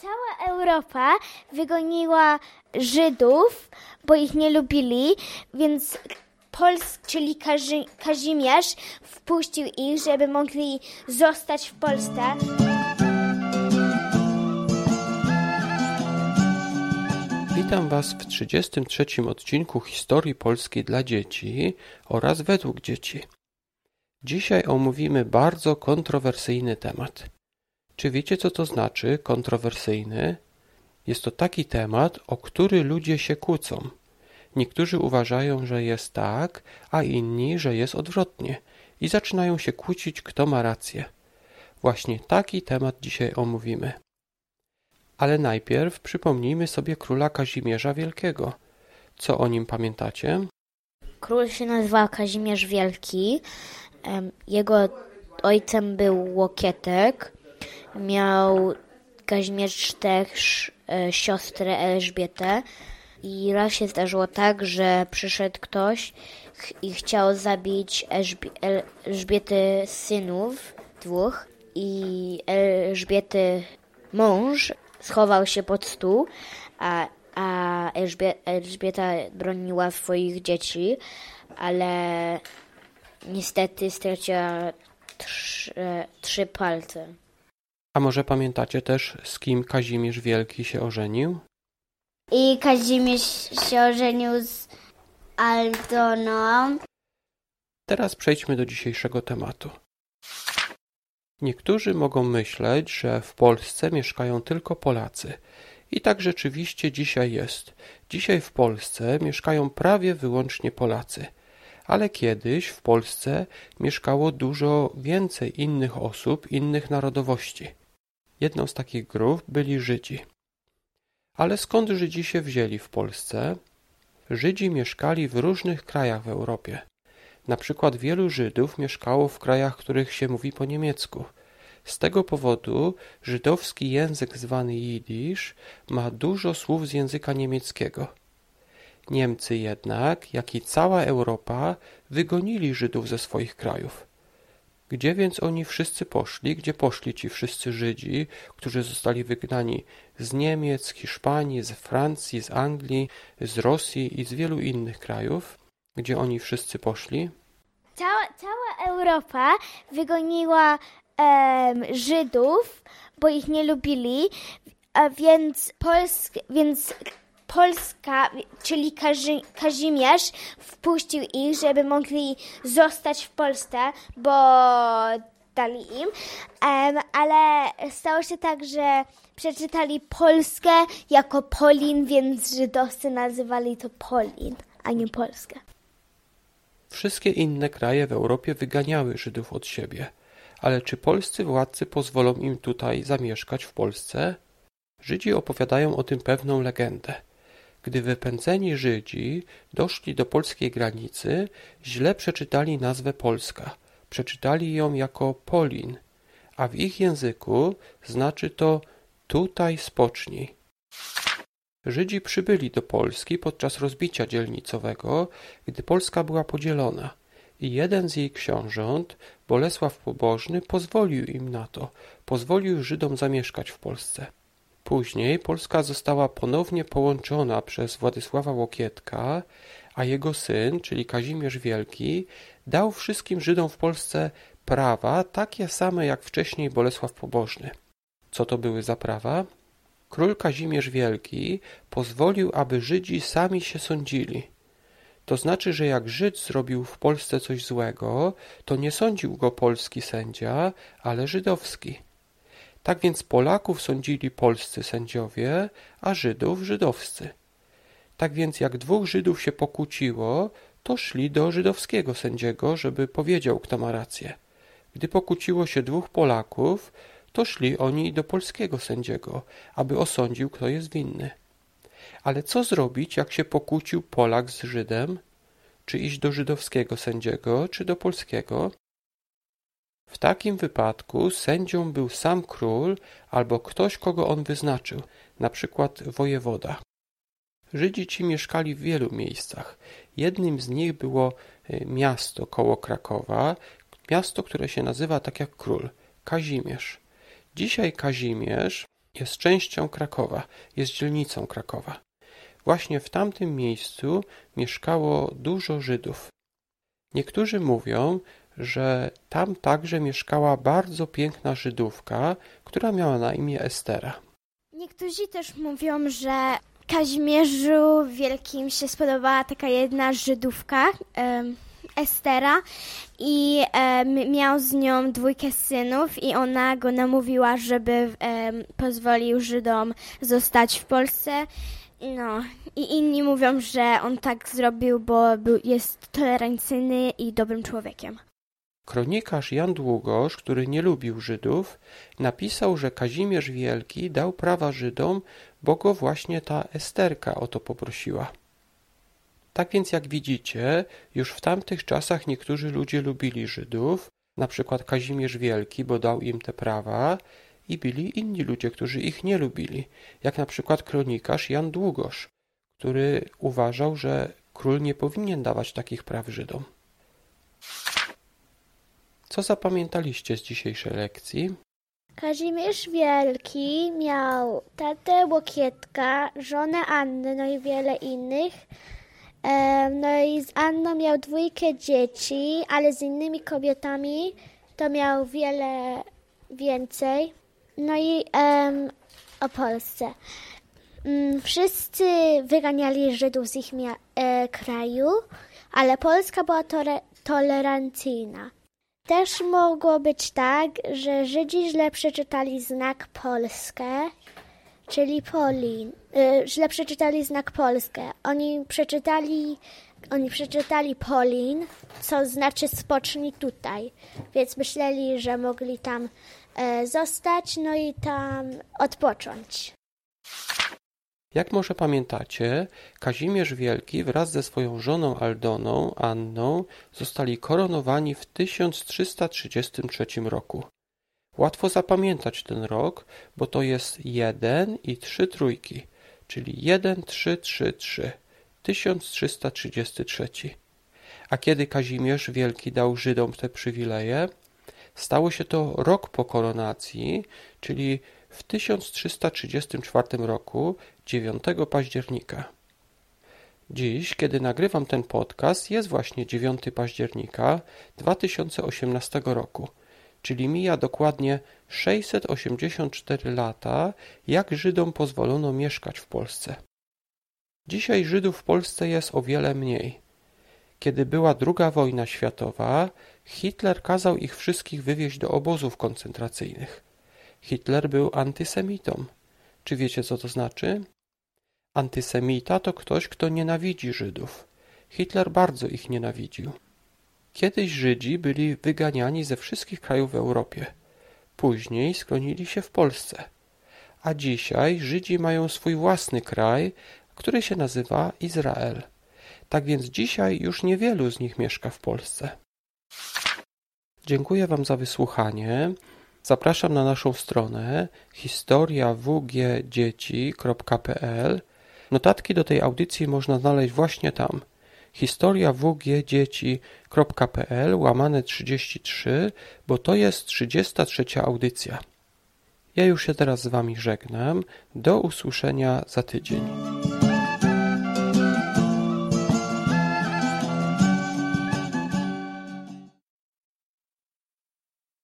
Cała Europa wygoniła Żydów, bo ich nie lubili, więc Polsk, czyli Kazi Kazimierz, wpuścił ich, żeby mogli zostać w Polsce. Witam Was w 33 odcinku Historii Polskiej dla dzieci oraz według dzieci. Dzisiaj omówimy bardzo kontrowersyjny temat. Czy wiecie, co to znaczy kontrowersyjny? Jest to taki temat, o który ludzie się kłócą. Niektórzy uważają, że jest tak, a inni, że jest odwrotnie i zaczynają się kłócić, kto ma rację. Właśnie taki temat dzisiaj omówimy. Ale najpierw przypomnijmy sobie króla Kazimierza Wielkiego. Co o nim pamiętacie? Król się nazywał Kazimierz Wielki. Jego ojcem był Łokietek. Miał Kazimierz też e, siostrę Elżbietę. I raz się zdarzyło tak, że przyszedł ktoś i chciał zabić Elżbiety synów dwóch i Elżbiety mąż schował się pod stół, a, a Elżbieta broniła swoich dzieci, ale niestety straciła trzy, trzy palce. A może pamiętacie też, z kim Kazimierz Wielki się ożenił? I Kazimierz się ożenił z Aldoną. Teraz przejdźmy do dzisiejszego tematu. Niektórzy mogą myśleć, że w Polsce mieszkają tylko Polacy. I tak rzeczywiście dzisiaj jest. Dzisiaj w Polsce mieszkają prawie wyłącznie Polacy. Ale kiedyś w Polsce mieszkało dużo więcej innych osób, innych narodowości. Jedną z takich grup byli Żydzi. Ale skąd Żydzi się wzięli w Polsce? Żydzi mieszkali w różnych krajach w Europie. Na przykład wielu Żydów mieszkało w krajach, których się mówi po niemiecku. Z tego powodu żydowski język zwany jidysz ma dużo słów z języka niemieckiego. Niemcy jednak, jak i cała Europa, wygonili Żydów ze swoich krajów. Gdzie więc oni wszyscy poszli? Gdzie poszli ci wszyscy Żydzi, którzy zostali wygnani z Niemiec, Hiszpanii, z Francji, z Anglii, z Rosji i z wielu innych krajów? Gdzie oni wszyscy poszli? Cała, cała Europa wygoniła um, Żydów, bo ich nie lubili, a więc, Polsk, więc Polska, czyli Kazi, Kazimierz, wpuścił ich, żeby mogli zostać w Polsce, bo dali im. Um, ale stało się tak, że przeczytali Polskę jako Polin, więc żydowscy nazywali to Polin, a nie Polskę. Wszystkie inne kraje w Europie wyganiały Żydów od siebie. Ale czy polscy władcy pozwolą im tutaj zamieszkać w Polsce? Żydzi opowiadają o tym pewną legendę. Gdy wypędzeni Żydzi doszli do polskiej granicy, źle przeczytali nazwę Polska. Przeczytali ją jako Polin, a w ich języku znaczy to tutaj spocznij. Żydzi przybyli do Polski podczas rozbicia dzielnicowego, gdy Polska była podzielona i jeden z jej książąt, Bolesław Pobożny, pozwolił im na to, pozwolił Żydom zamieszkać w Polsce. Później Polska została ponownie połączona przez Władysława Łokietka, a jego syn, czyli Kazimierz Wielki, dał wszystkim Żydom w Polsce prawa takie same jak wcześniej Bolesław Pobożny. Co to były za prawa? Król Kazimierz Wielki pozwolił, aby Żydzi sami się sądzili. To znaczy, że jak Żyd zrobił w Polsce coś złego, to nie sądził go polski sędzia, ale żydowski. Tak więc Polaków sądzili polscy sędziowie, a Żydów żydowscy. Tak więc jak dwóch Żydów się pokłóciło, to szli do żydowskiego sędziego, żeby powiedział, kto ma rację. Gdy pokłóciło się dwóch Polaków, to szli oni do polskiego sędziego, aby osądził, kto jest winny. Ale co zrobić, jak się pokłócił Polak z Żydem? Czy iść do żydowskiego sędziego, czy do polskiego? W takim wypadku sędzią był sam król albo ktoś, kogo on wyznaczył, na przykład wojewoda. Żydzi ci mieszkali w wielu miejscach. Jednym z nich było e, miasto koło Krakowa, miasto, które się nazywa tak jak król Kazimierz. Dzisiaj Kazimierz jest częścią Krakowa, jest dzielnicą Krakowa. Właśnie w tamtym miejscu mieszkało dużo Żydów. Niektórzy mówią, że tam także mieszkała bardzo piękna Żydówka, która miała na imię Estera. Niektórzy też mówią, że Kazimierzu Wielkim się spodobała taka jedna Żydówka, Estera, i miał z nią dwójkę synów i ona go namówiła, żeby pozwolił Żydom zostać w Polsce. No, i inni mówią, że on tak zrobił, bo był, jest tolerancyjny i dobrym człowiekiem. Kronikarz Jan Długosz, który nie lubił Żydów, napisał, że Kazimierz Wielki dał prawa Żydom, bo go właśnie ta Esterka o to poprosiła. Tak więc jak widzicie, już w tamtych czasach niektórzy ludzie lubili Żydów, na przykład Kazimierz Wielki, bo dał im te prawa, i byli inni ludzie, którzy ich nie lubili, jak na przykład kronikarz Jan Długosz, który uważał, że król nie powinien dawać takich praw Żydom. Co zapamiętaliście z dzisiejszej lekcji? Kazimierz Wielki miał tatę Łokietka, żonę Annę, no i wiele innych. No i z Anną miał dwójkę dzieci, ale z innymi kobietami to miał wiele więcej. No i um, o Polsce. Mm, wszyscy wyganiali Żydów z ich e, kraju, ale Polska była tore, tolerancyjna. Też mogło być tak, że Żydzi źle przeczytali znak Polskę, czyli Polin. Y, źle przeczytali znak Polskę. Oni przeczytali, oni przeczytali Polin, co znaczy spocznij tutaj. Więc myśleli, że mogli tam e, zostać, no i tam odpocząć. Jak może pamiętacie, Kazimierz Wielki wraz ze swoją żoną Aldoną, Anną, zostali koronowani w 1333 roku. Łatwo zapamiętać ten rok, bo to jest 1 i 3 trójki, czyli 1, 3, 3, 3, 1333. A kiedy Kazimierz Wielki dał Żydom te przywileje? Stało się to rok po koronacji, czyli w 1334 roku, 9 października. Dziś, kiedy nagrywam ten podcast, jest właśnie 9 października 2018 roku, czyli mija dokładnie 684 lata, jak Żydom pozwolono mieszkać w Polsce. Dzisiaj Żydów w Polsce jest o wiele mniej. Kiedy była II wojna światowa, Hitler kazał ich wszystkich wywieźć do obozów koncentracyjnych. Hitler był antysemitą. Czy wiecie, co to znaczy? Antysemita to ktoś, kto nienawidzi Żydów. Hitler bardzo ich nienawidził. Kiedyś Żydzi byli wyganiani ze wszystkich krajów w Europie. Później skronili się w Polsce. A dzisiaj Żydzi mają swój własny kraj, który się nazywa Izrael. Tak więc dzisiaj już niewielu z nich mieszka w Polsce. Dziękuję Wam za wysłuchanie. Zapraszam na naszą stronę historiawgdzieci.pl. Notatki do tej audycji można znaleźć właśnie tam. historiawgdzieci.pl łamane 33, bo to jest 33 audycja. Ja już się teraz z Wami żegnam. Do usłyszenia za tydzień.